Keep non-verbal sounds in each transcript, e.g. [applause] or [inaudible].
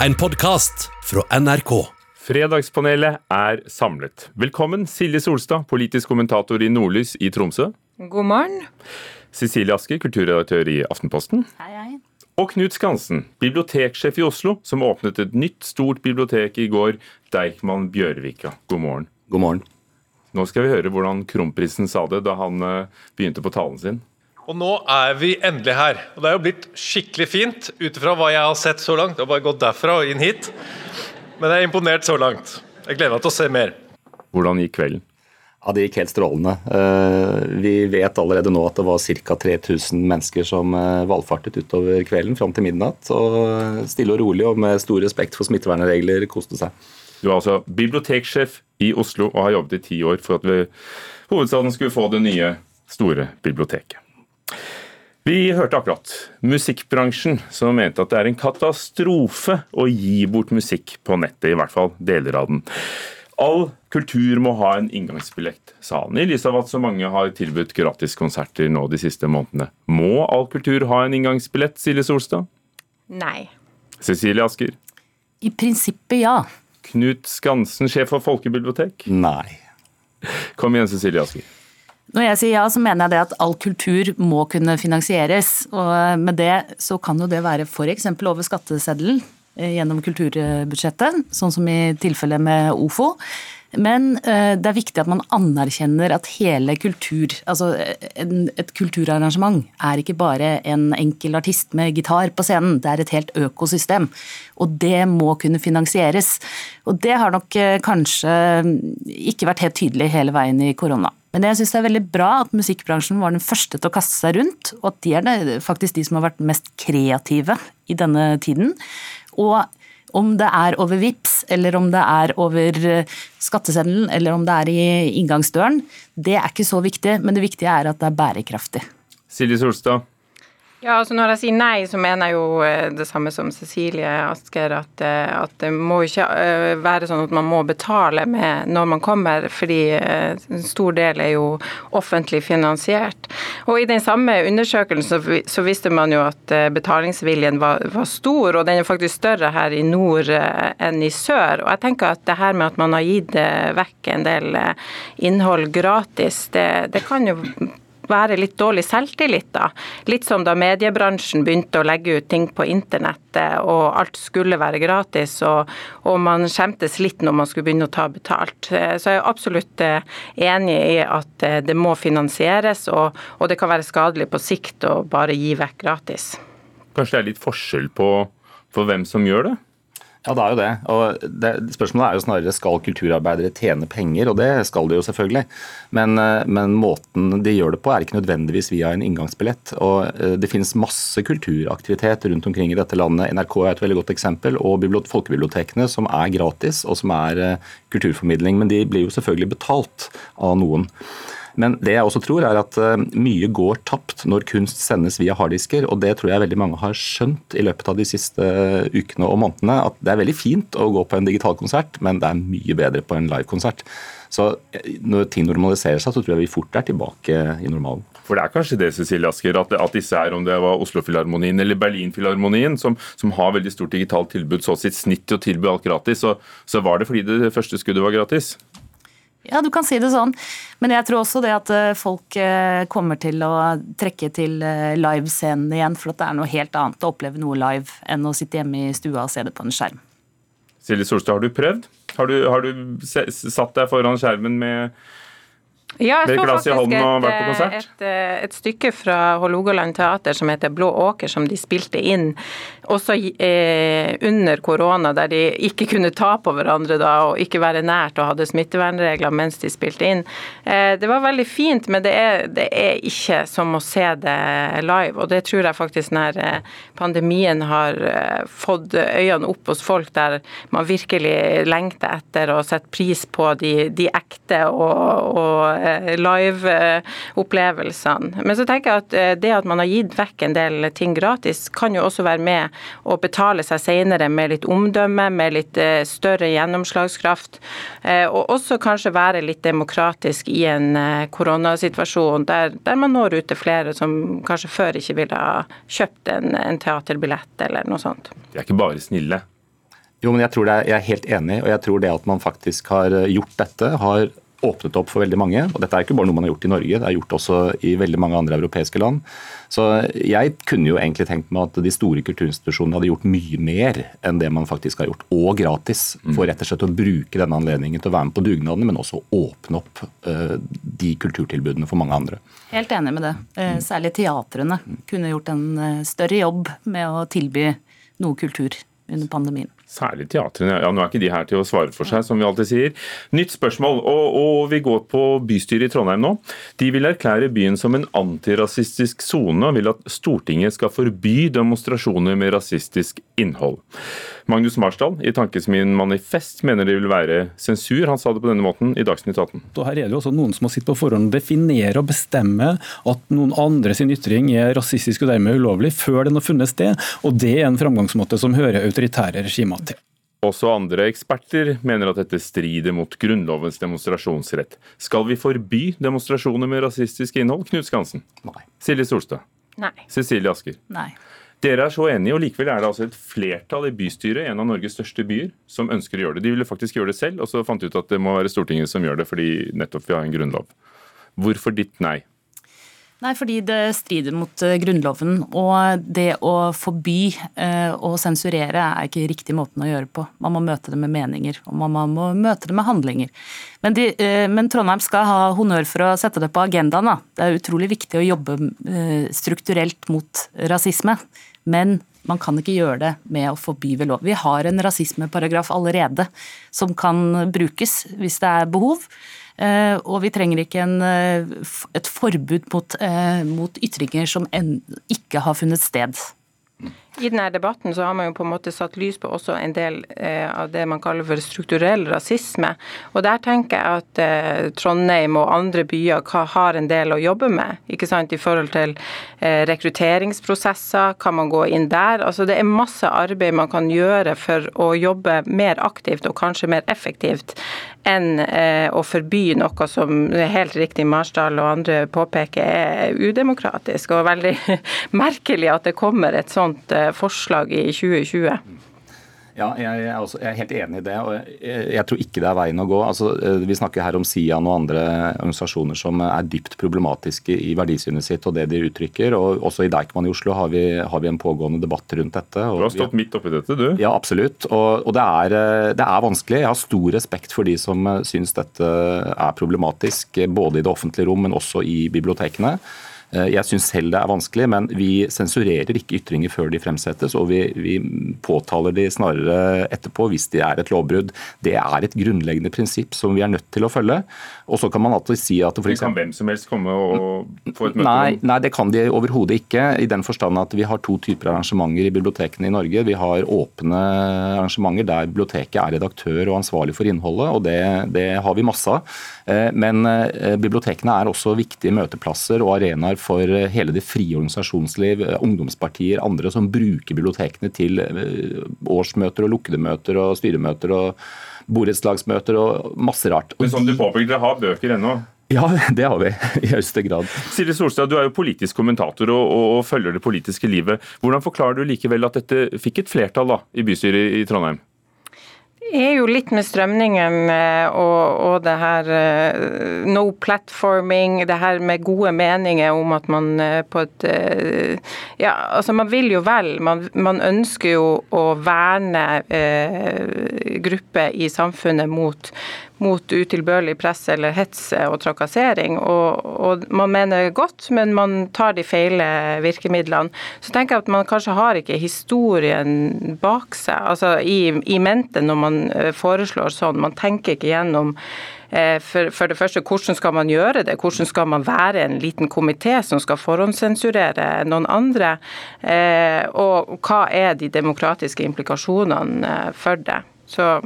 En podkast fra NRK. Fredagspanelet er samlet. Velkommen Silje Solstad, politisk kommentator i Nordlys i Tromsø. God morgen. Cecilie Aske, kulturredaktør i Aftenposten. Hei, hei. Og Knut Skansen, biblioteksjef i Oslo, som åpnet et nytt, stort bibliotek i går, Deichman Bjørvika. God morgen. God morgen. Nå skal vi høre hvordan kronprinsen sa det da han eh, begynte på talen sin. Og nå er vi endelig her. Og det er jo blitt skikkelig fint ut ifra hva jeg har sett så langt. Jeg har bare gått derfra og inn hit. Men jeg er imponert så langt. Jeg gleder meg til å se mer. Hvordan gikk kvelden? Ja, Det gikk helt strålende. Eh, Vi vet allerede nå at det var ca. 3000 mennesker som eh, valfartet utover kvelden fram til midnatt. Og eh, stille og rolig og med stor respekt for smittevernregler koste seg. Du er altså biblioteksjef i Oslo og har jobbet i ti år for at vi, hovedstaden skulle få det nye, store biblioteket. Vi hørte akkurat musikkbransjen som mente at det er en katastrofe å gi bort musikk på nettet, i hvert fall deler av den. All kultur må ha en inngangsbillett, sa han, i lys av at så mange har tilbudt gratiskonserter nå de siste månedene. Må all kultur ha en inngangsbillett, Silje Solstad? Nei. Cecilie Asker? I prinsippet ja. Knut Skansen, sjef for folkebibliotek? Nei. Kom igjen, Cecilie Asker. Når jeg sier ja, så mener jeg det at all kultur må kunne finansieres. Og med det så kan jo det være f.eks. over skatteseddelen eh, gjennom kulturbudsjettet, sånn som i tilfellet med OFO. Men eh, det er viktig at man anerkjenner at hele kultur, altså et kulturarrangement, er ikke bare en enkel artist med gitar på scenen, det er et helt økosystem. Og det må kunne finansieres. Og det har nok eh, kanskje ikke vært helt tydelig hele veien i korona. Men jeg syns det er veldig bra at musikkbransjen var den første til å kaste seg rundt, og at de er det, faktisk de som har vært mest kreative i denne tiden. Og om det er over VIPS, eller om det er over eh, skatteseddelen, eller om det er i inngangsdøren, det er ikke så viktig, men det viktige er at det er bærekraftig. Silje Solstad, Ja, altså Når jeg sier nei, så mener jeg jo eh, det samme som Cecilie Asker. At, eh, at det må ikke eh, være sånn at man må betale med når man kommer, fordi en stor del er jo offentlig finansiert. Og I den samme undersøkelsen så, visste man jo at betalingsviljen var, var stor, og den er faktisk større her i nord enn i sør. Og jeg tenker at det her med at man har gitt vekk en del innhold gratis, det, det kan jo være litt dårlig selvtillit, da. Litt som da mediebransjen begynte å legge ut ting på internettet, og alt skulle være gratis, og, og man skjemtes litt når man skulle begynne å ta betalt. Eh, Så jeg er absolutt eh, enig i at eh, det må finansieres, og, og det kan være skadelig på sikt å bare gi vekk gratis. kanskje det er litt forskjell på, på hvem som gjør det? Ja, det er jo det. Og det, Spørsmålet er jo snarere skal kulturarbeidere tjene penger, og det skal de jo selvfølgelig. Men, eh, men måten de gjør det på er ikke nødvendigvis via en inngangsbillett. Og eh, Det finnes masse kulturaktivitet rundt omkring i dette landet. NRK er et veldig godt eksempel, og folkebibliotekene som er gratis og som er eh, kulturformidling. Men de blir jo selvfølgelig betalt av noen. Men det jeg også tror er at eh, mye går tapt når kunst sendes via harddisker, og det tror jeg veldig mange har skjønt i løpet av de siste eh, ukene og månedene. At det er veldig fint å gå på en digital konsert, men det er mye bedre på en livekonsert. Så eh, når ting normaliserer seg, så tror jeg vi fort er tilbake i normalen. For det er kanskje det, Cecilie Asker, at, at disse her, om det var Oslo-filharmonien eller Berlin-filharmonien, som, som har veldig stort digitalt tilbud, så sitt snitt til å tilby alt gratis, så, så var det fordi det første skuddet var gratis. Ja, du kan si det sånn. Men jeg tror også det at eh, folk eh, kommer til å trekke til eh, livescenen igjen, for at det er noe helt annet å oppleve noe live enn å sitte hjemme i stua og se det på en skjerm. Silje Solstad, har du prøvd? Har du, har du satt deg foran skjermen med Ja, jeg så glass i faktisk hånden og et, et, et stykke fra Hålogaland teater som heter Blå åker, som de spilte inn også eh, under korona, der de ikke kunne ta på hverandre da, og ikke være nært og hadde smittevernregler mens de spilte inn. Eh, det var veldig fint, men det er, det er ikke som å se det live. Og det tror jeg faktisk når eh, pandemien har eh, fått øynene opp hos folk, der man virkelig lengter etter å sette pris på de, de ekte og, og eh, live-opplevelsene. Men så tenker jeg at det at man har gitt vekk en del ting gratis, kan jo også være med å betale seg senere med litt omdømme, med litt eh, større gjennomslagskraft. eh, Og også kanskje være litt demokratisk i en eh, koronasituasjon der, der man når ut til flere som kanskje før ikke ville ha kjøpt en, en teaterbillett eller noe sånt. De er ikke bare snille. Jo, men jeg, tror det er, jeg er helt enig, og jeg tror det at man faktisk har gjort dette, har åpnet opp for veldig mange. og Dette er ikke bare noe man har gjort i Norge, det er gjort også i veldig mange andre europeiske land. Så jeg kunne jo egentlig tenkt meg at de store kulturinstitusjonene hadde gjort mye mer enn det man faktisk har gjort, og gratis. For rett og slett å bruke denne anledningen til å være med på dugnadene, men også åpne opp uh, de kulturtilbudene for mange andre. Helt enig med det. Uh, særlig teatrene kunne gjort en uh, større jobb med å tilby noe kultur under pandemien. Særlig teatrene. Ja, Nå er ikke de her til å svare for seg, som vi alltid sier. Nytt spørsmål, og, og vi går på bystyret i Trondheim nå. De vil erklære byen som en antirasistisk sone, og vil at Stortinget skal forby demonstrasjoner med rasistisk innhold. Magnus Marsdal i Tankesmien Manifest mener det vil være sensur. Han sa det på denne måten i Dagsnytt 18. Og her er det jo også noen som må sitte på forhånd og definere og bestemme at noen andre sin ytring er rasistisk og dermed ulovlig, før den har funnet sted. Og det er en framgangsmåte som hører autoritære regimer til. Også andre eksperter mener at dette strider mot Grunnlovens demonstrasjonsrett. Skal vi forby demonstrasjoner med rasistisk innhold? Knut Skansen? Nei. Silje Solstad? Nei. Cecilie Asker? Nei. Dere er så enige, og likevel er det altså et flertall i bystyret en av Norges største byer, som ønsker å gjøre det. De ville faktisk gjøre det selv, og så fant de ut at det må være Stortinget som gjør det, fordi nettopp vi har en grunnlov. Hvorfor ditt nei? Nei, fordi det strider mot eh, Grunnloven. Og det å forby eh, og sensurere er ikke riktig måten å gjøre på. Man må møte det med meninger, og man må møte det med handlinger. Men, de, eh, men Trondheim skal ha honnør for å sette det på agendaen. Da. Det er utrolig viktig å jobbe strukturelt mot rasisme. Men man kan ikke gjøre det med å forby ved lov. Vi har en rasismeparagraf allerede som kan brukes hvis det er behov. Eh, og vi trenger ikke en, eh, et forbud mot, eh, mot ytringer som ikke har funnet sted. I denne debatten så har man jo på en måte satt lys på også en del eh, av det man kaller for strukturell rasisme. Og der tenker jeg at eh, Trondheim og andre byer har en del å jobbe med. ikke sant, I forhold til eh, rekrutteringsprosesser, kan man gå inn der? Altså Det er masse arbeid man kan gjøre for å jobbe mer aktivt og kanskje mer effektivt enn eh, å forby noe som helt riktig Marsdal og andre påpeker er udemokratisk. Og veldig [laughs] merkelig at det kommer et sånt eh, forslag i 2020. Ja, jeg er, også, jeg er, helt enig i det. og jeg, jeg, tror ikke det er veien å gå. Altså, eh, vi snakker her om Sian og andre organisasjoner som er dypt problematiske i verdisynet sitt og det de uttrykker. og Også i Deichman i Oslo har vi, har vi en pågående debatt rundt dette. du har stått midt oppi dette, du? Ja, absolutt. Og, og det, er, eh, det, er, vanskelig. Jeg har stor respekt for de som eh, syns dette er problematisk, både i det offentlige rom, men også i bibliotekene. Eh, jeg syns selv det er vanskelig, men vi sensurerer ikke ytringer før de fremsettes, og vi, vi, påtaler de snarere etterpå hvis de er et lovbrudd. Det er et grunnleggende prinsipp som vi er nødt til å følge. Og så kan man alltid si at for eksempel, Kan hvem som helst komme og få et møte? Nei, nei det kan de overhodet ikke. I den forstand at vi har to typer arrangementer i bibliotekene i Norge. Vi har åpne arrangementer der biblioteket er redaktør og ansvarlig for innholdet, og det, det har vi masse av. Eh, men eh, bibliotekene er også viktige møteplasser og arenaer for eh, hele det frie organisasjonsliv, ungdomspartier, andre som bruker bibliotekene til årsmøter og lukkede møter og styremøter og borettslagsmøter og masse rart. Men som du påpeker, dere har bøker ennå? Ja, det har vi. [laughs] I høyeste grad. Silje Solstad, du er jo politisk kommentator og, og, og, følger det politiske livet. Hvordan forklarer du likevel at dette fikk et flertall da, i bystyret i Trondheim? Er jo litt med strømningen eh, og, og, det her eh, no platforming, det her med gode meninger om at man eh, på et Ja, altså man vil jo vel. Man, man ønsker jo å verne eh, grupper i samfunnet mot mot utilbørlig press eller hets og trakassering. Og, og, man mener godt, men man tar de feile virkemidlene. Så tenker jeg at man kanskje har ikke historien bak seg, altså i, i mente når man eh, foreslår sånn. Man tenker ikke gjennom eh, for, for, det første, hvordan skal man gjøre det? Hvordan skal man være en liten komité som skal forhåndssensurere noen andre? Eh, og hva er de demokratiske implikasjonene for det? Så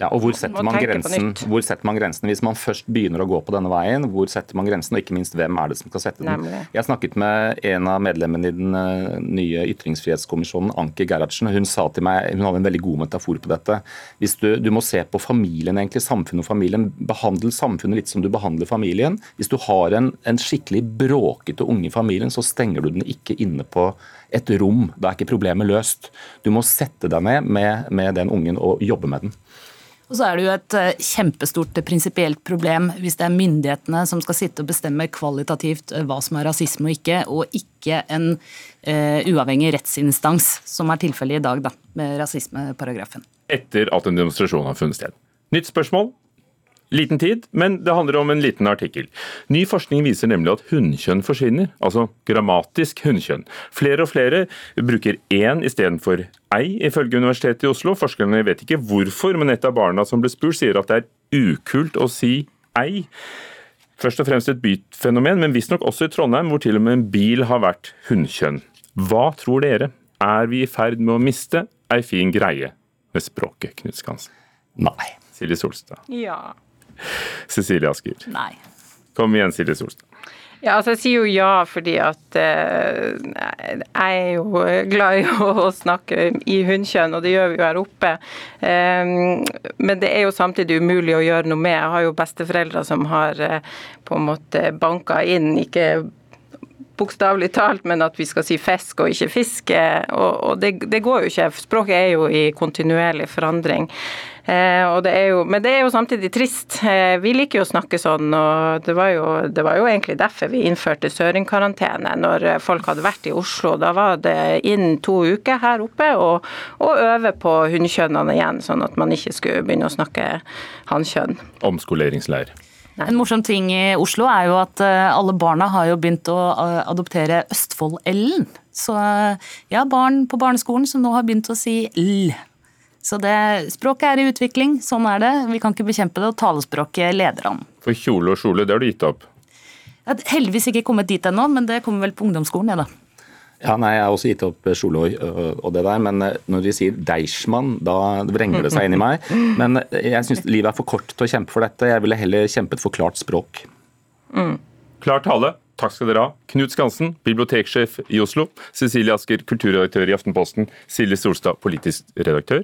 Ja, og hvor setter, man grensen, hvor setter man grensen hvis man først begynner å gå på denne veien? Hvor setter man grensen, og ikke minst hvem er det som skal sette den? Nemlig. Jeg snakket med en av medlemmene i den eh, nye ytringsfrihetskommisjonen, Anki Gerhardsen. Hun sa til meg, hun hadde en veldig god metafor på dette. Hvis du, du må se på familien, egentlig, samfunnet og familien. Behandle samfunnet litt som du behandler familien. Hvis du har en, en skikkelig bråkete unge i familien, så stenger du den ikke inne på et rom. Da er ikke problemet løst. Du må sette deg ned med, med den ungen og jobbe med den. Og så er det jo et eh, kjempestort prinsipielt problem hvis det er myndighetene som skal sitte og bestemme kvalitativt eh, hva som er rasisme og ikke, og ikke en uh, uavhengig rettsinstans, som er tilfellet i dag da, med rasismeparagrafen. Etter at en demonstrasjon har funnet sted. Nytt spørsmål. Liten tid, men det handler om en liten artikkel. Ny forskning viser nemlig at hunnkjønn forsvinner, altså grammatisk hunnkjønn. Flere og flere bruker én istedenfor ei, ifølge Universitetet i Oslo. Forskerne vet ikke hvorfor, men et av barna som ble spurt, sier at det er ukult å si ei. Først og fremst et byfenomen, men visstnok også i Trondheim, hvor til og med en bil har vært hunnkjønn. Hva tror dere? Er vi i ferd med å miste ei fin greie med språket, Knut Skansen? Nei. Silje Solstad. Ja. [laughs] Cecilie Asker. Nei. Kom igjen, Silje Solstad. Ja, altså jeg sier jo ja fordi at eh, jeg er jo glad i [laughs] å, snakke i hunnkjønn, og det gjør vi jo her oppe. Eh, men det er jo samtidig umulig å gjøre noe med. Jeg har jo besteforeldre som har eh, på en måte banka inn, ikke bokstavelig talt, men at vi skal si fisk og ikke fiske. Og, og det, det går jo ikke. Språket er jo i kontinuerlig forandring. Eh, det jo, men det er jo samtidig trist. Eh, vi liker jo å snakke sånn, og det var jo, det var jo egentlig derfor vi innførte søringkarantene når folk hadde vært i Oslo. Da var det inn to uker her oppe og øve på hunnkjønnene igjen, sånn at man ikke skulle begynne å snakke hannkjønn. Omskoleringsleir. En morsom ting i Oslo er jo at eh, alle barna har jo begynt å eh, adoptere Østfold-L-en. Så eh, jeg har barn på barneskolen som nå har begynt å si L. Så det, språket er i utvikling, sånn er det. Vi kan ikke bekjempe det, og talespråket leder an. For kjole og kjole, det har du gitt opp. Jeg har heldigvis ikke kommet dit ennå, men det kommer vel på ungdomsskolen, jeg da. Ja, nei, Jeg har også gitt opp Sjolo og og det der, men eh, når de sier Deichman, da vrenger det seg inn i meg. [laughs] Men eh, jeg syns livet er for kort til å kjempe for dette. Jeg ville heller kjempet for klart språk. Klar tale. Takk skal dere ha. Knut Skansen, biblioteksjef i Oslo. Cecilie Asker, kulturredaktør i Aftenposten. Silje Solstad, politisk redaktør.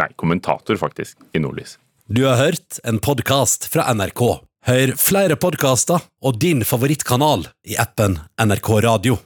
Nei, kommentator, faktisk, i Nordlys. Du har hørt en podkast fra NRK. Hør flere podkaster og din favorittkanal i appen NRK Radio.